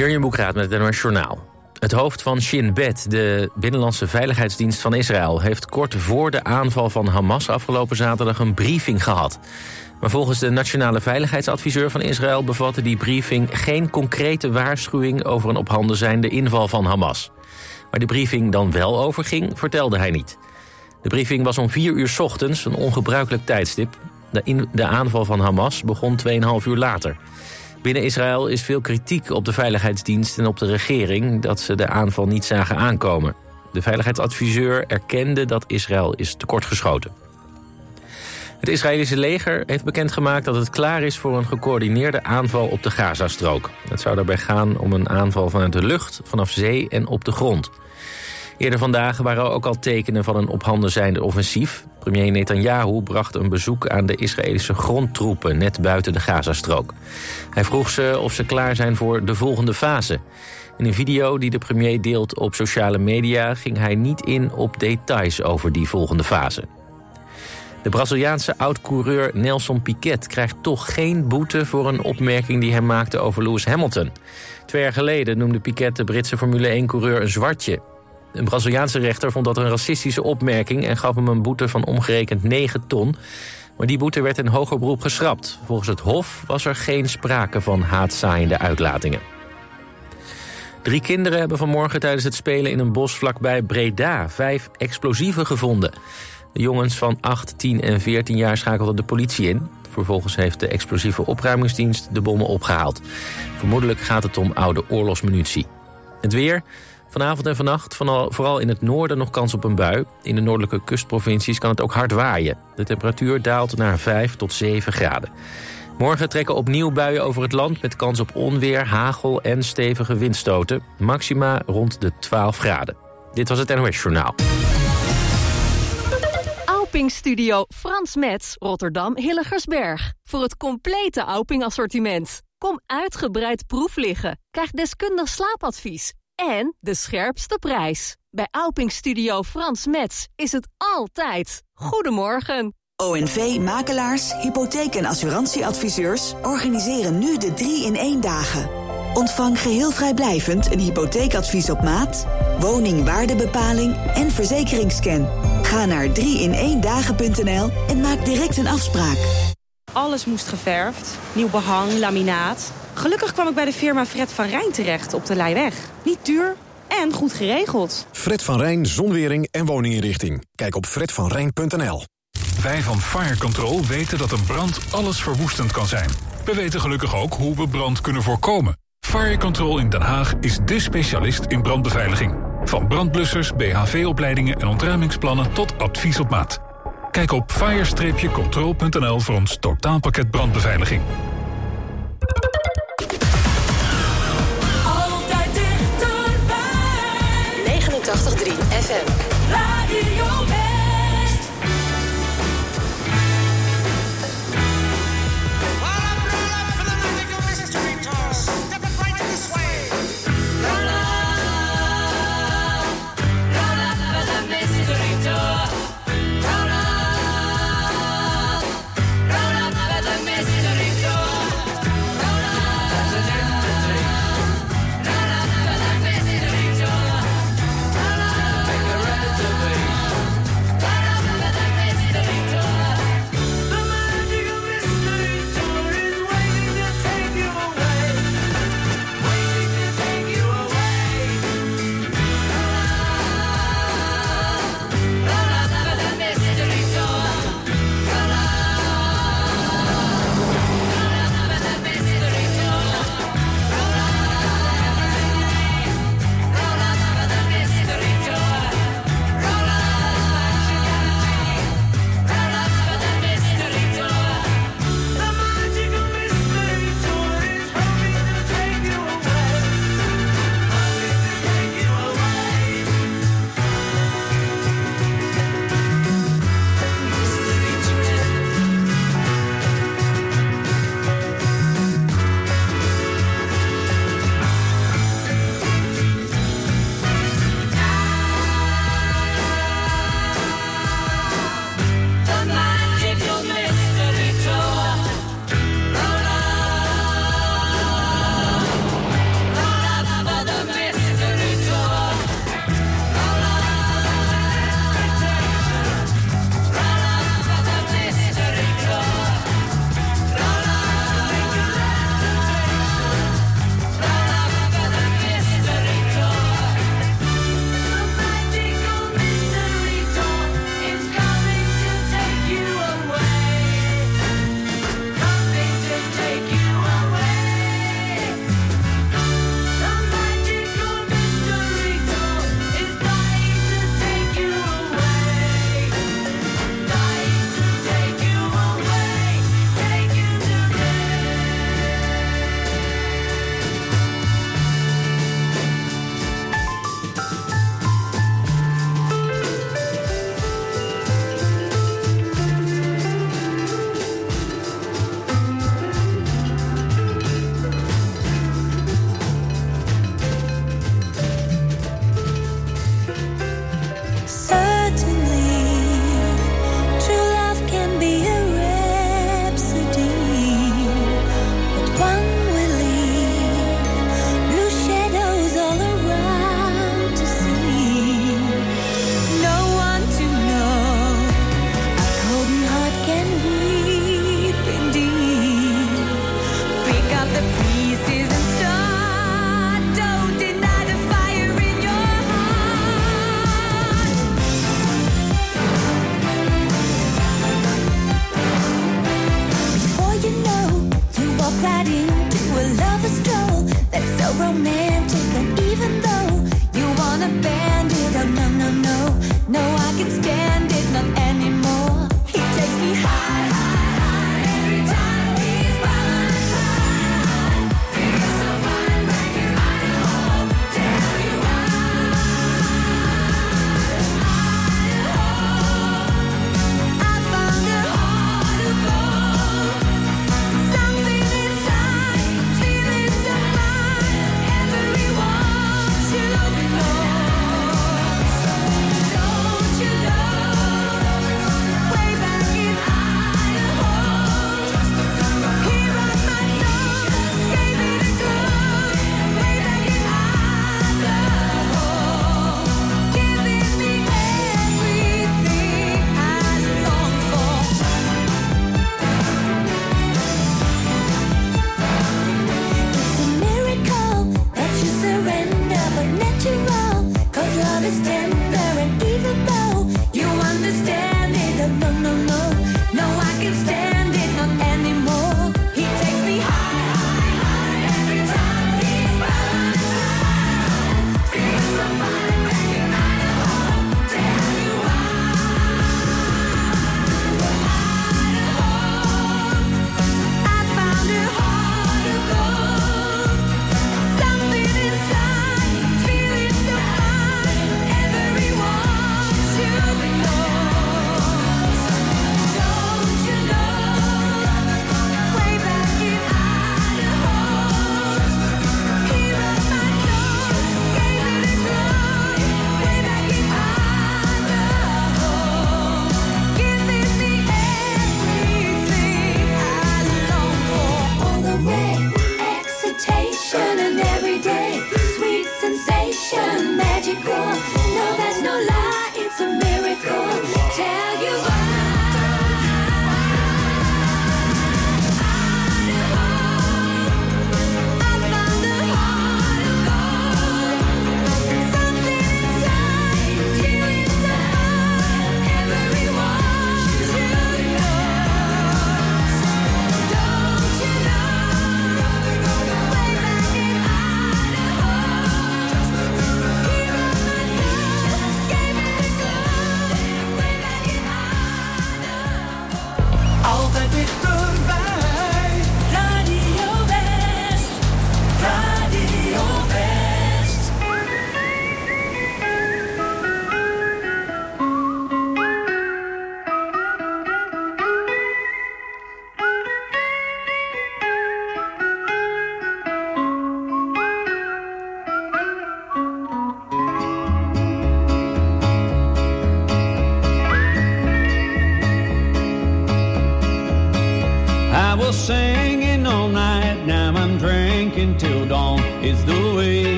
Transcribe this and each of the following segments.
Jurjen Boekraat met het NOS Journaal. Het hoofd van Shin Bet, de Binnenlandse Veiligheidsdienst van Israël... heeft kort voor de aanval van Hamas afgelopen zaterdag een briefing gehad. Maar volgens de Nationale Veiligheidsadviseur van Israël... bevatte die briefing geen concrete waarschuwing... over een op handen zijnde inval van Hamas. Waar de briefing dan wel over ging, vertelde hij niet. De briefing was om vier uur s ochtends, een ongebruikelijk tijdstip. De, de aanval van Hamas begon 2,5 uur later... Binnen Israël is veel kritiek op de veiligheidsdienst en op de regering... dat ze de aanval niet zagen aankomen. De veiligheidsadviseur erkende dat Israël is tekortgeschoten. Het Israëlische leger heeft bekendgemaakt dat het klaar is... voor een gecoördineerde aanval op de Gazastrook. Het zou daarbij gaan om een aanval vanuit de lucht, vanaf zee en op de grond. Eerder vandaag waren er ook al tekenen van een op handen zijnde offensief. Premier Netanyahu bracht een bezoek aan de Israëlische grondtroepen... net buiten de Gazastrook. Hij vroeg ze of ze klaar zijn voor de volgende fase. In een video die de premier deelt op sociale media... ging hij niet in op details over die volgende fase. De Braziliaanse oud-coureur Nelson Piquet krijgt toch geen boete... voor een opmerking die hij maakte over Lewis Hamilton. Twee jaar geleden noemde Piquet de Britse Formule 1-coureur een zwartje. Een Braziliaanse rechter vond dat een racistische opmerking... en gaf hem een boete van omgerekend 9 ton. Maar die boete werd in hoger beroep geschrapt. Volgens het Hof was er geen sprake van haatzaaiende uitlatingen. Drie kinderen hebben vanmorgen tijdens het spelen in een bos vlakbij Breda... vijf explosieven gevonden. De jongens van 8, 10 en 14 jaar schakelden de politie in. Vervolgens heeft de explosieve opruimingsdienst de bommen opgehaald. Vermoedelijk gaat het om oude oorlogsmunitie. Het weer... Vanavond en vannacht vooral in het noorden nog kans op een bui. In de noordelijke kustprovincies kan het ook hard waaien. De temperatuur daalt naar 5 tot 7 graden. Morgen trekken opnieuw buien over het land... met kans op onweer, hagel en stevige windstoten. Maxima rond de 12 graden. Dit was het NOS Journaal. Auping Studio Frans Metz, Rotterdam Hilligersberg. Voor het complete Auping assortiment. Kom uitgebreid proef liggen. Krijg deskundig slaapadvies en de scherpste prijs. Bij Alping Studio Frans Metz is het altijd. Goedemorgen. ONV Makelaars, Hypotheek en Assurantieadviseurs organiseren nu de 3-in-1 dagen. Ontvang geheel vrijblijvend een hypotheekadvies op maat, woningwaardebepaling en verzekeringsscan. Ga naar 3in1dagen.nl en maak direct een afspraak. Alles moest geverfd, nieuw behang, laminaat. Gelukkig kwam ik bij de firma Fred van Rijn terecht op de Leiweg. Niet duur en goed geregeld. Fred van Rijn, zonwering en woninginrichting. Kijk op fredvanrijn.nl. Wij van Fire Control weten dat een brand alles verwoestend kan zijn. We weten gelukkig ook hoe we brand kunnen voorkomen. Fire Control in Den Haag is dé specialist in brandbeveiliging. Van brandblussers, BHV-opleidingen en ontruimingsplannen tot advies op maat. Kijk op fire-control.nl voor ons totaalpakket brandbeveiliging. 89.3 FM.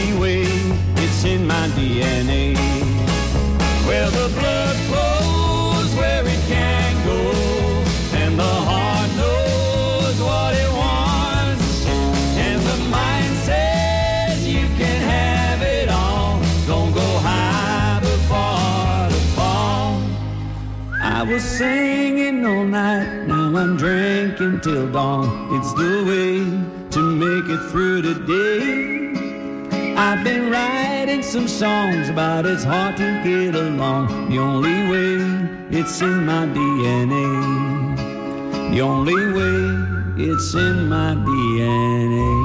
freeway. It's in my DNA. Where the blood flows, where it can go, and the heart knows what it wants, and the mind says you can have it all. Don't go high before the fall. I was singing all night, now I'm drinking till dawn. It's the way to make it through the day. I've been writing some songs about it's hard to get along. The only way it's in my DNA. The only way it's in my DNA.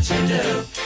To you do.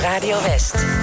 Radio West.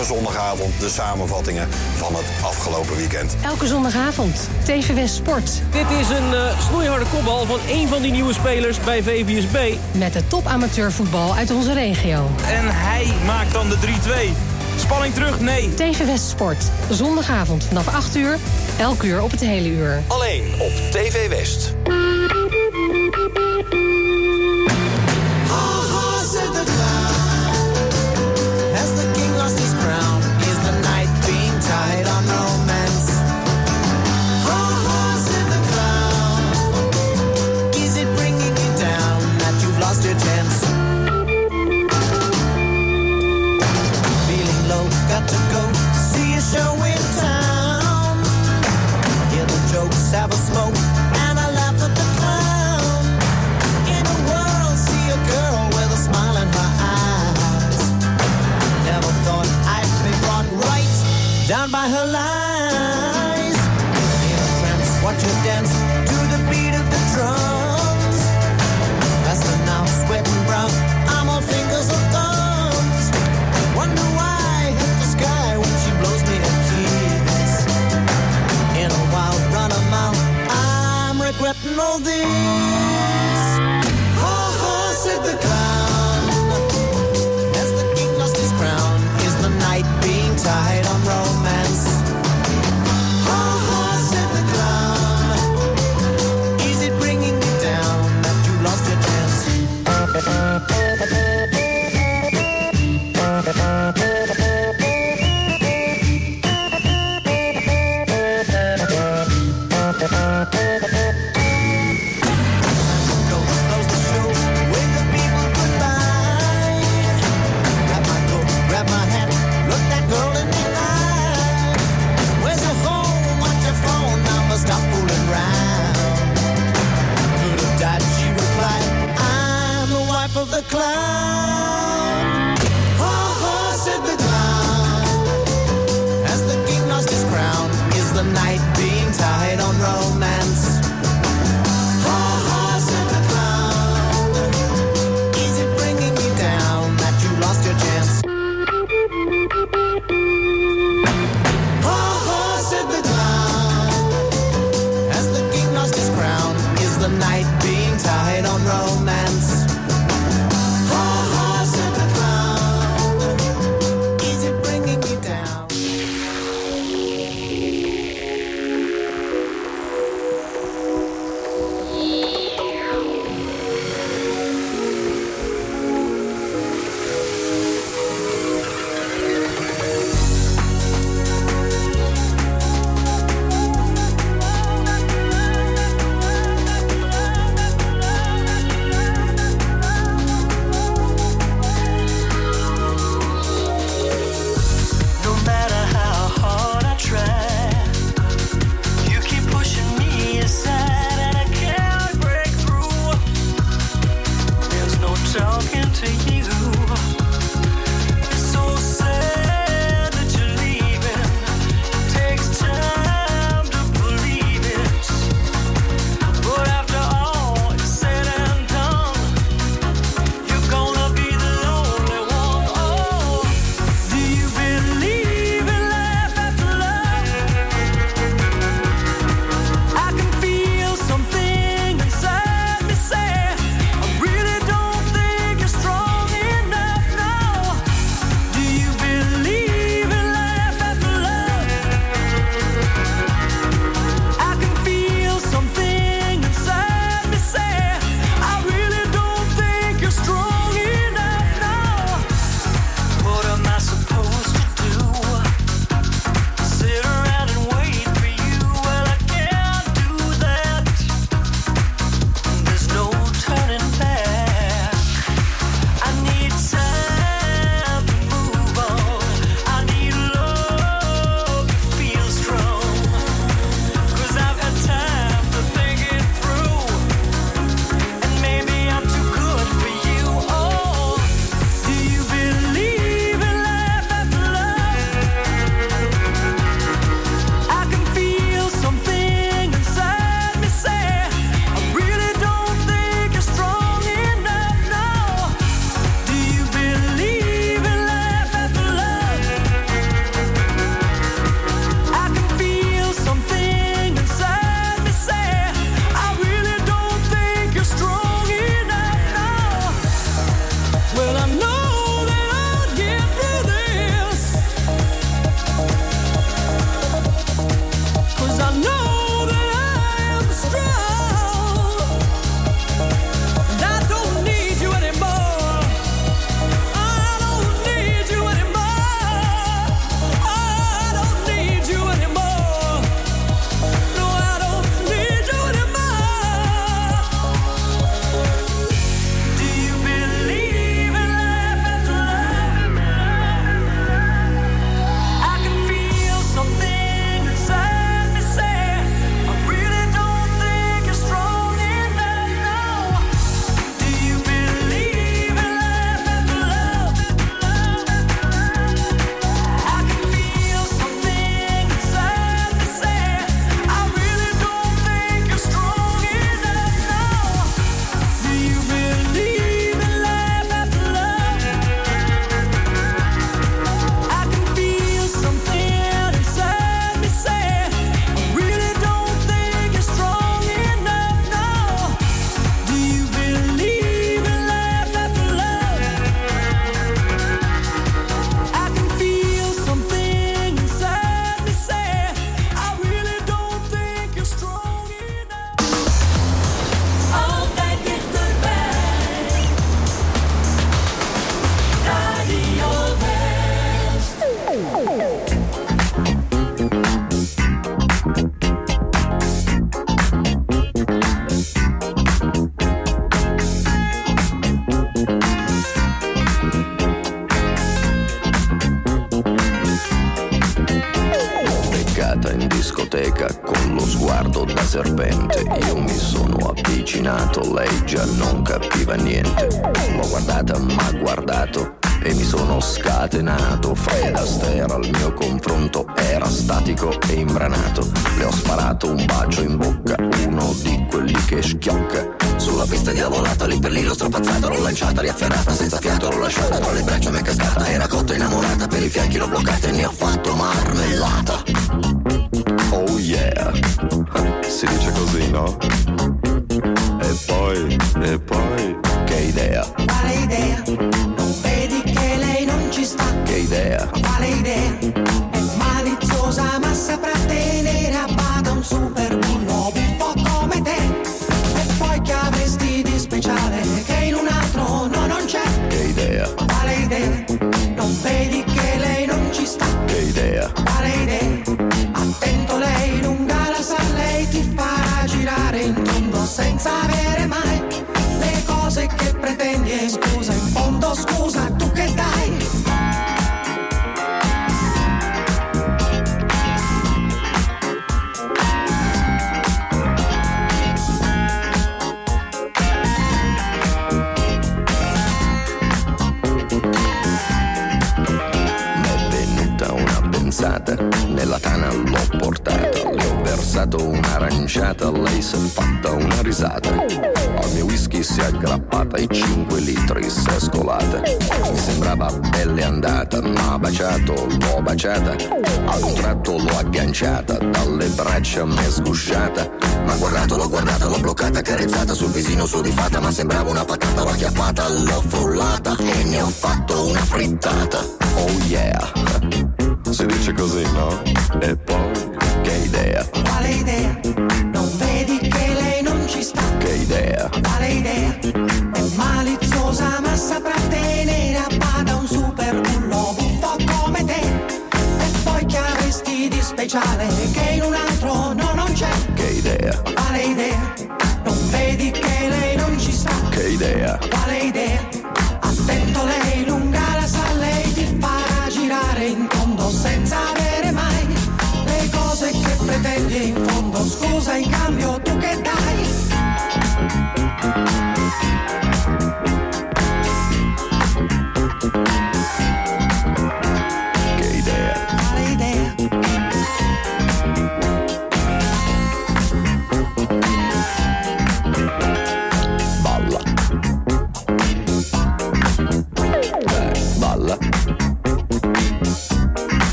iedere zondagavond de samenvattingen van het afgelopen weekend. Elke zondagavond, TV West Sport. Dit is een eh, snoeiharde kopbal van één van die nieuwe spelers bij VBSB. Met de top amateurvoetbal uit onze regio. En hij maakt dan de 3-2. Spanning terug? Nee. TV West Sport. Zondagavond vanaf 8 uur. Elk uur op het hele uur. Alleen op TV West. night being tied on rope. Strapazzata, l'ho lanciata, riafferrata, senza fiato l'ho lasciata, tra le braccia mi è cascata, era cotta innamorata, per i fianchi l'ho bloccata e ne ho fatto marmellata. goes, I un'aranciata, lei si è fatta una risata. Al mio whisky si è aggrappata e 5 litri si è scolata. Mi sembrava pelle andata, ma baciato, l'ho baciata. Al un tratto l'ho agganciata, dalle braccia mi è sgusciata. Ma guardato, l'ho guardata, l'ho bloccata, carezzata sul visino sudifata, ma sembrava una patata, l'ho acchiappata, l'ho frullata e ne ho fatto una frittata. Oh yeah, si dice così, no? E poi, che idea, Quale idea? Idea, Quale idea? È maliziosa ma saprà tenere a bada un super bullo buffo come te. E poi che avresti di speciale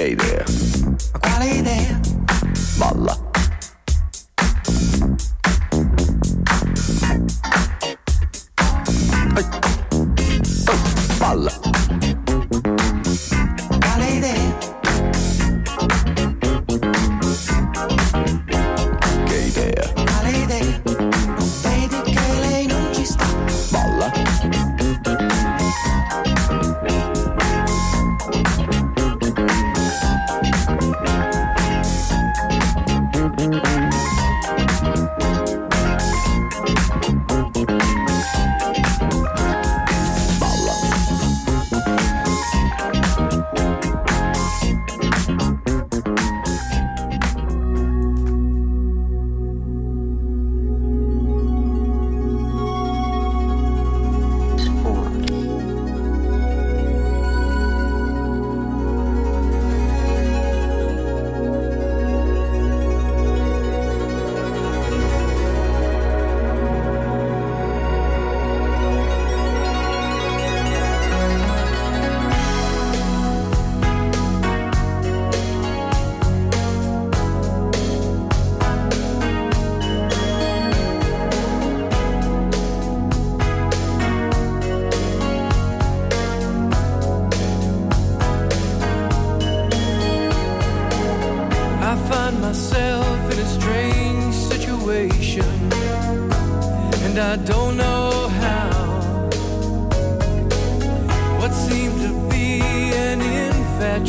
okay there.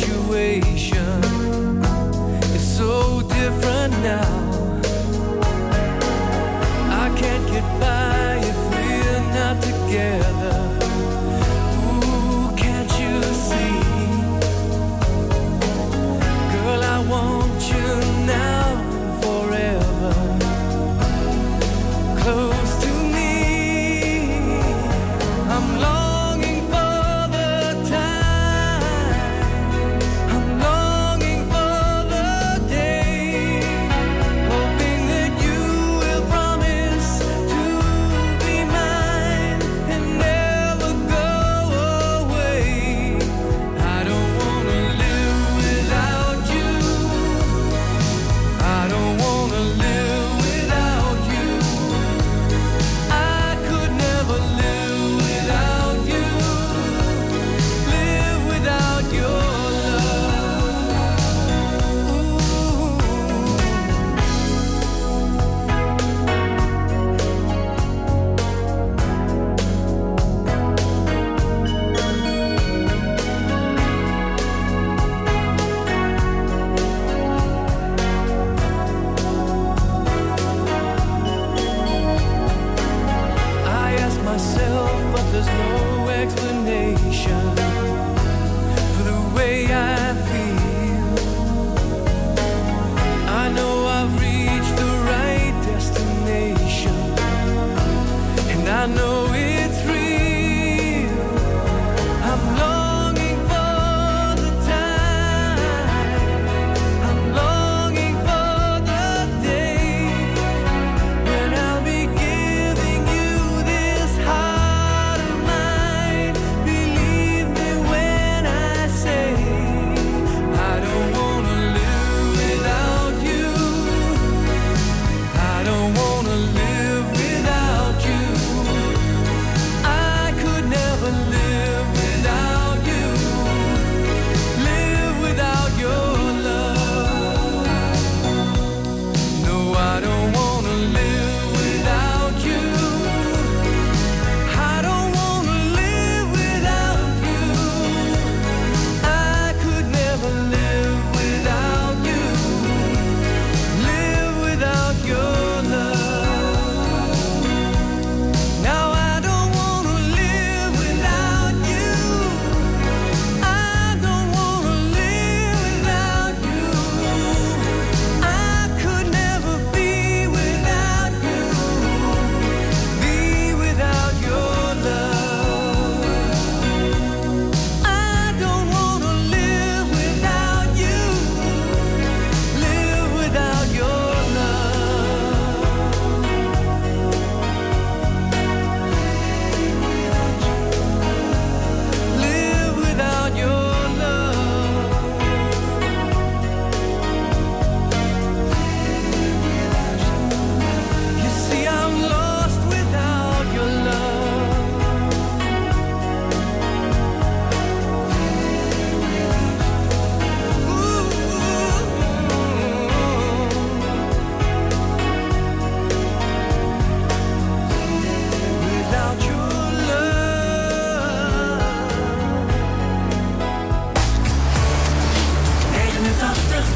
Infatuation is so different now. I can't get by if we're not together.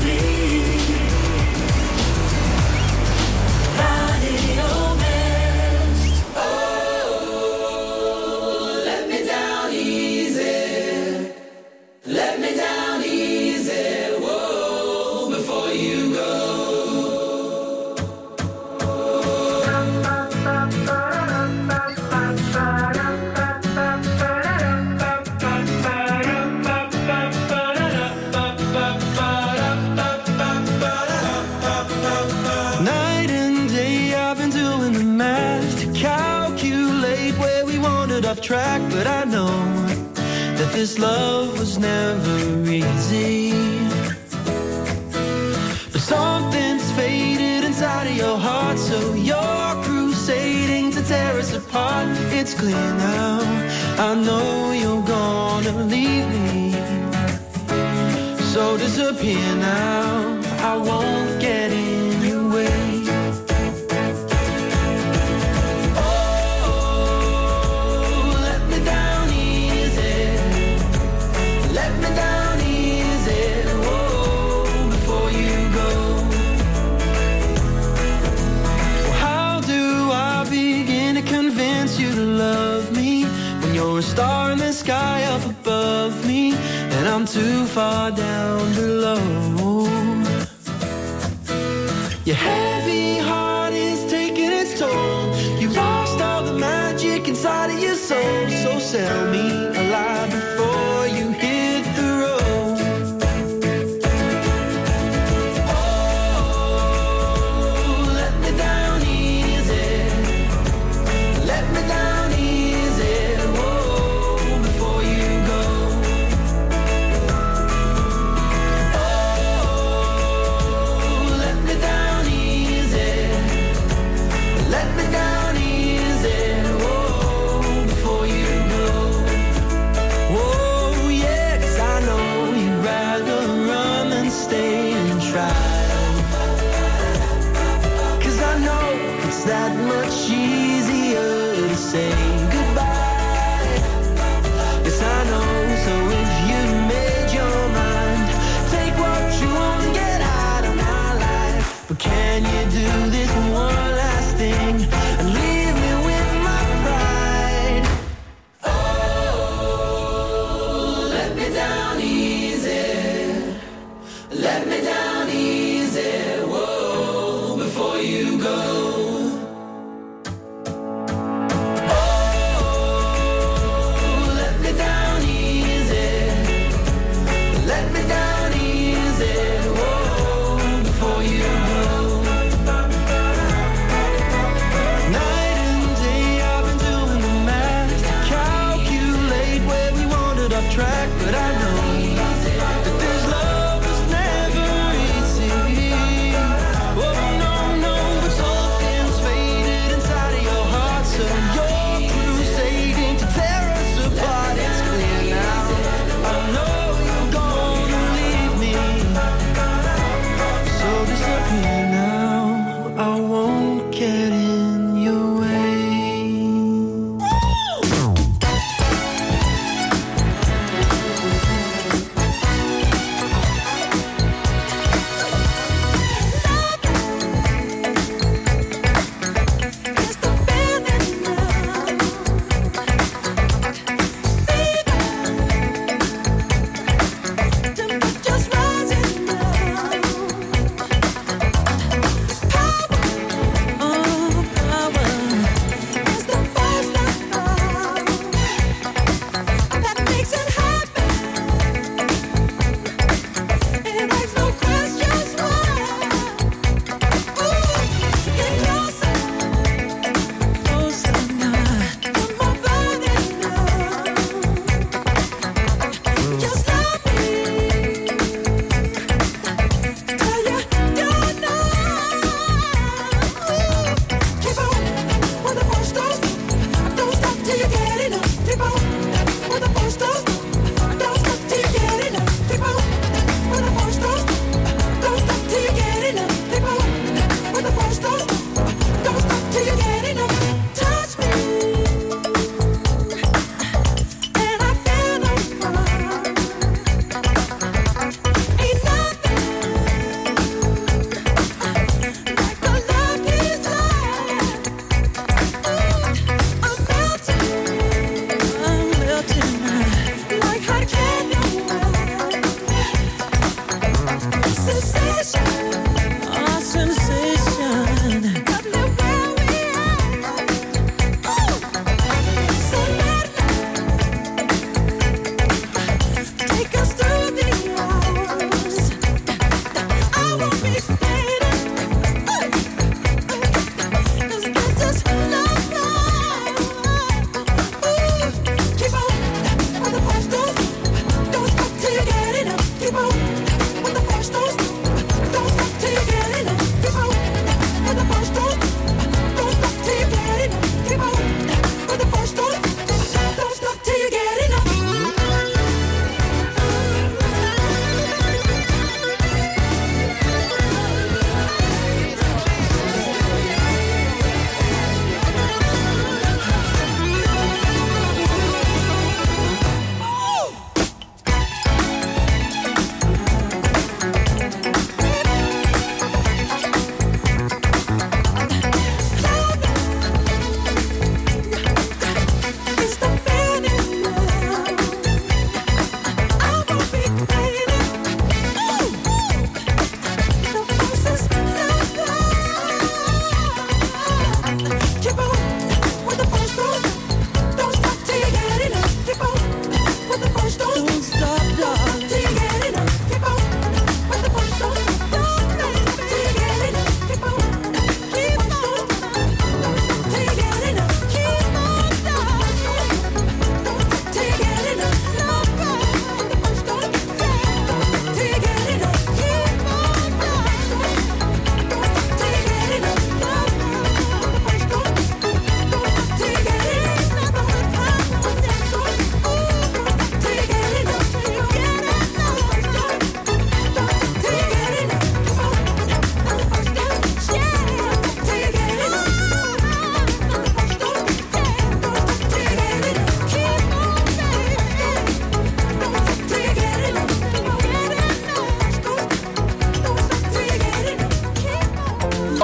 Radio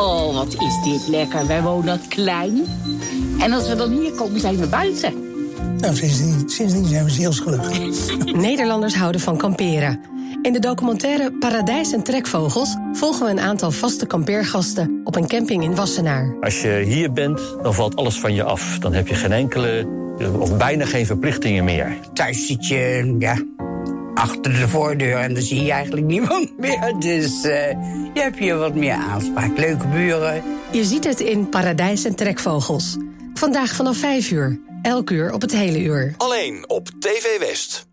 Oh, wat is dit lekker. Wij wonen klein. En als we dan hier komen, zijn we buiten. Nou, sindsdien, sindsdien zijn we zielsgelukkig. Nederlanders houden van kamperen. In de documentaire Paradijs en Trekvogels volgen we een aantal vaste kampeergasten op een camping in Wassenaar. Als je hier bent, dan valt alles van je af. Dan heb je geen enkele, of bijna geen verplichtingen meer. Thuis zit je, ja, achter de voordeur en dan zie je eigenlijk niemand meer. Dus eh, je hebt hier wat meer aanspraak. Leuke buren. Je ziet het in Paradijs en Trekvogels. Vandaag vanaf 5 uur. Elk uur op het hele uur. Alleen op TV West.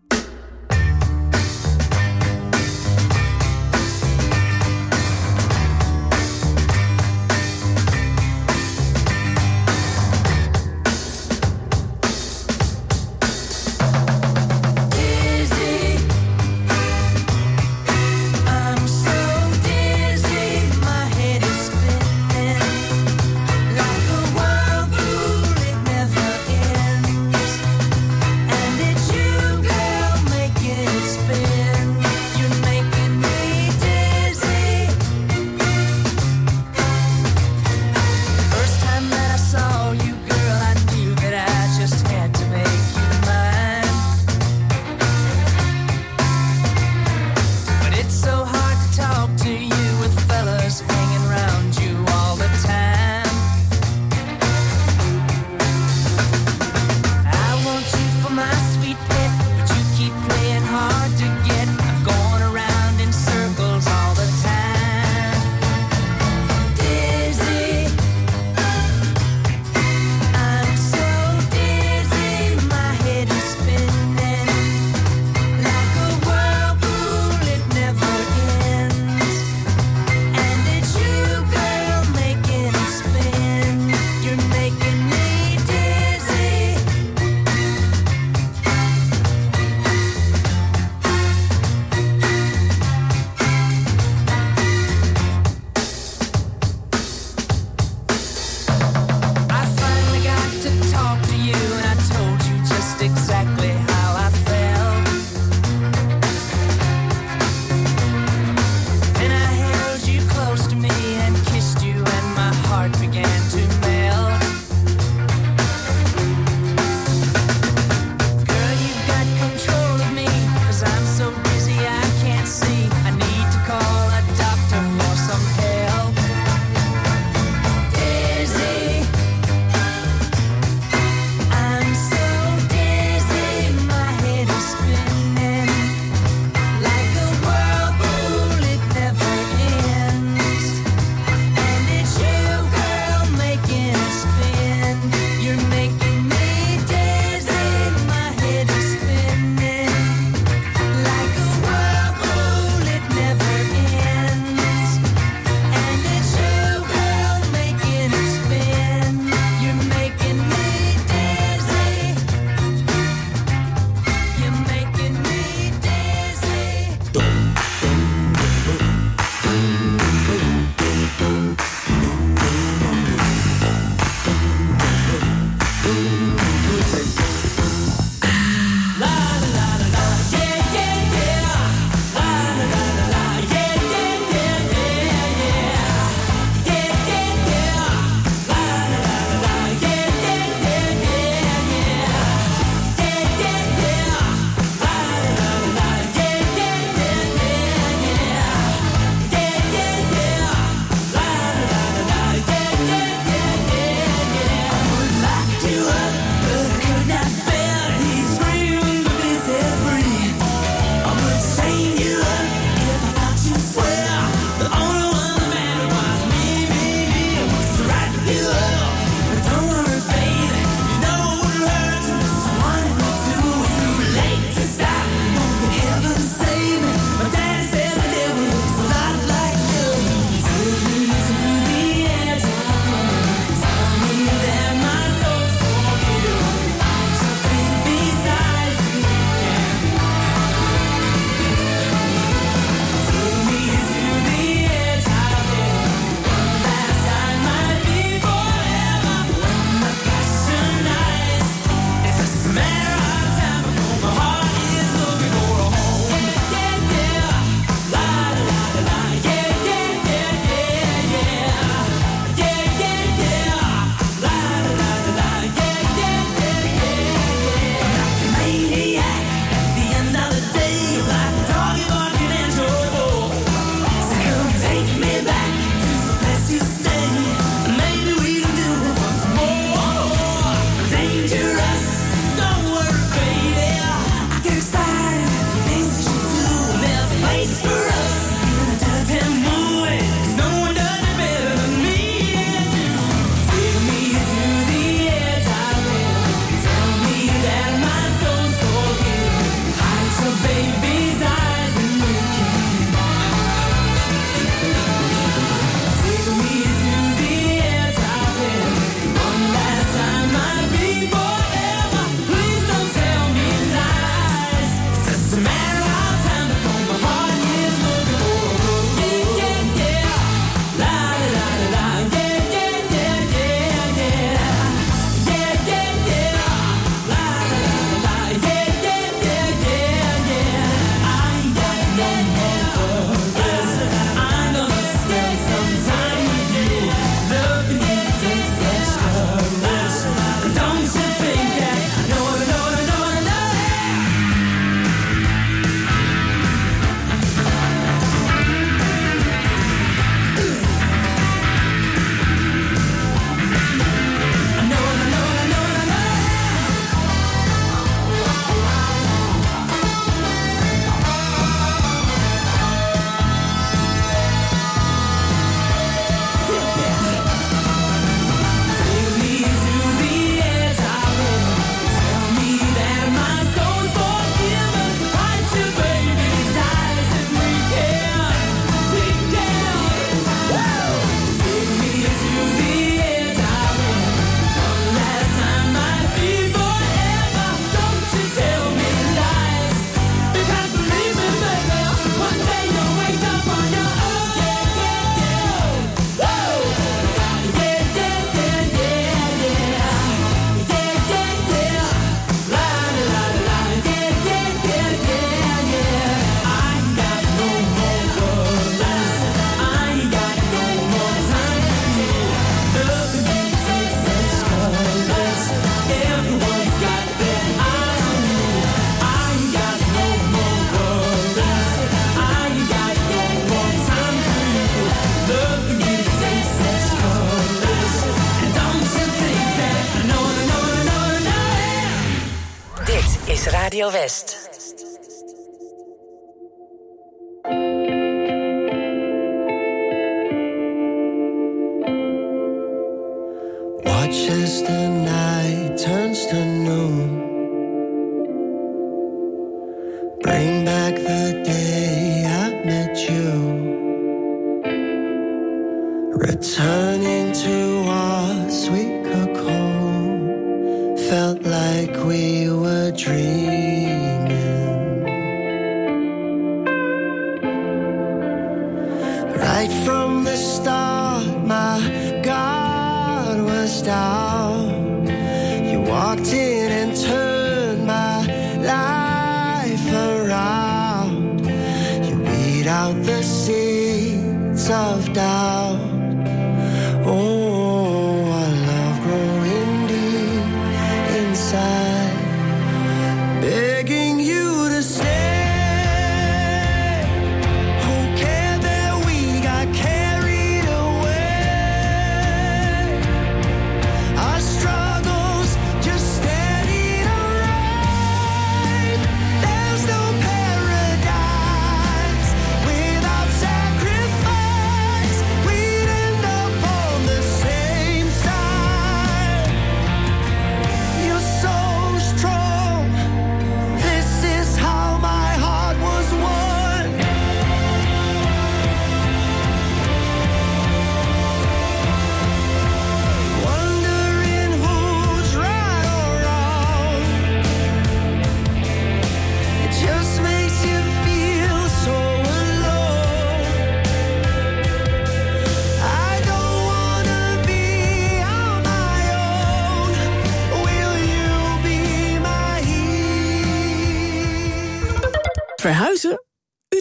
Radio West.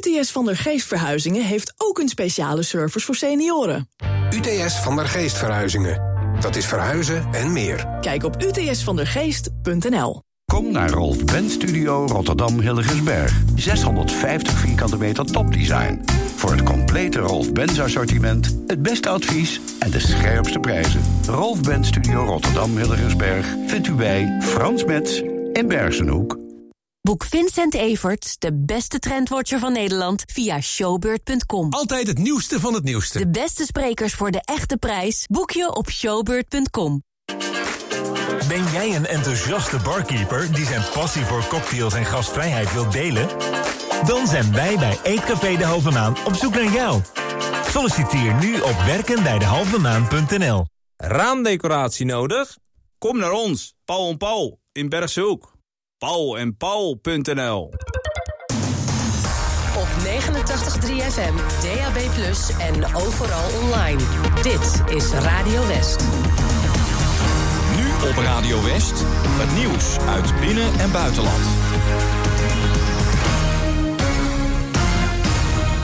UTS van der Geest Verhuizingen heeft ook een speciale service voor senioren. UTS van der Geest Verhuizingen. Dat is verhuizen en meer. Kijk op utsvandergeest.nl. Kom naar Rolf Benz Studio Rotterdam Hilligensberg. 650 vierkante meter topdesign. Voor het complete Rolf Benz assortiment, het beste advies en de scherpste prijzen. Rolf Benz Studio Rotterdam Hilligensberg vindt u bij Frans Metz in Bergenhoek. Boek Vincent Everts, de beste trendwatcher van Nederland, via showbeurt.com. Altijd het nieuwste van het nieuwste. De beste sprekers voor de echte prijs boek je op showbeurt.com. Ben jij een enthousiaste barkeeper die zijn passie voor cocktails en gastvrijheid wilt delen? Dan zijn wij bij Eetcafé De Halve Maan op zoek naar jou. Solliciteer nu op werkenbijdehalvemaan.nl Raamdecoratie nodig? Kom naar ons, Paul en Paul in Bergshoek. Paul en Paul.nl Op 89.3 FM, DAB+, en overal online. Dit is Radio West. Nu op Radio West, het nieuws uit binnen- en buitenland.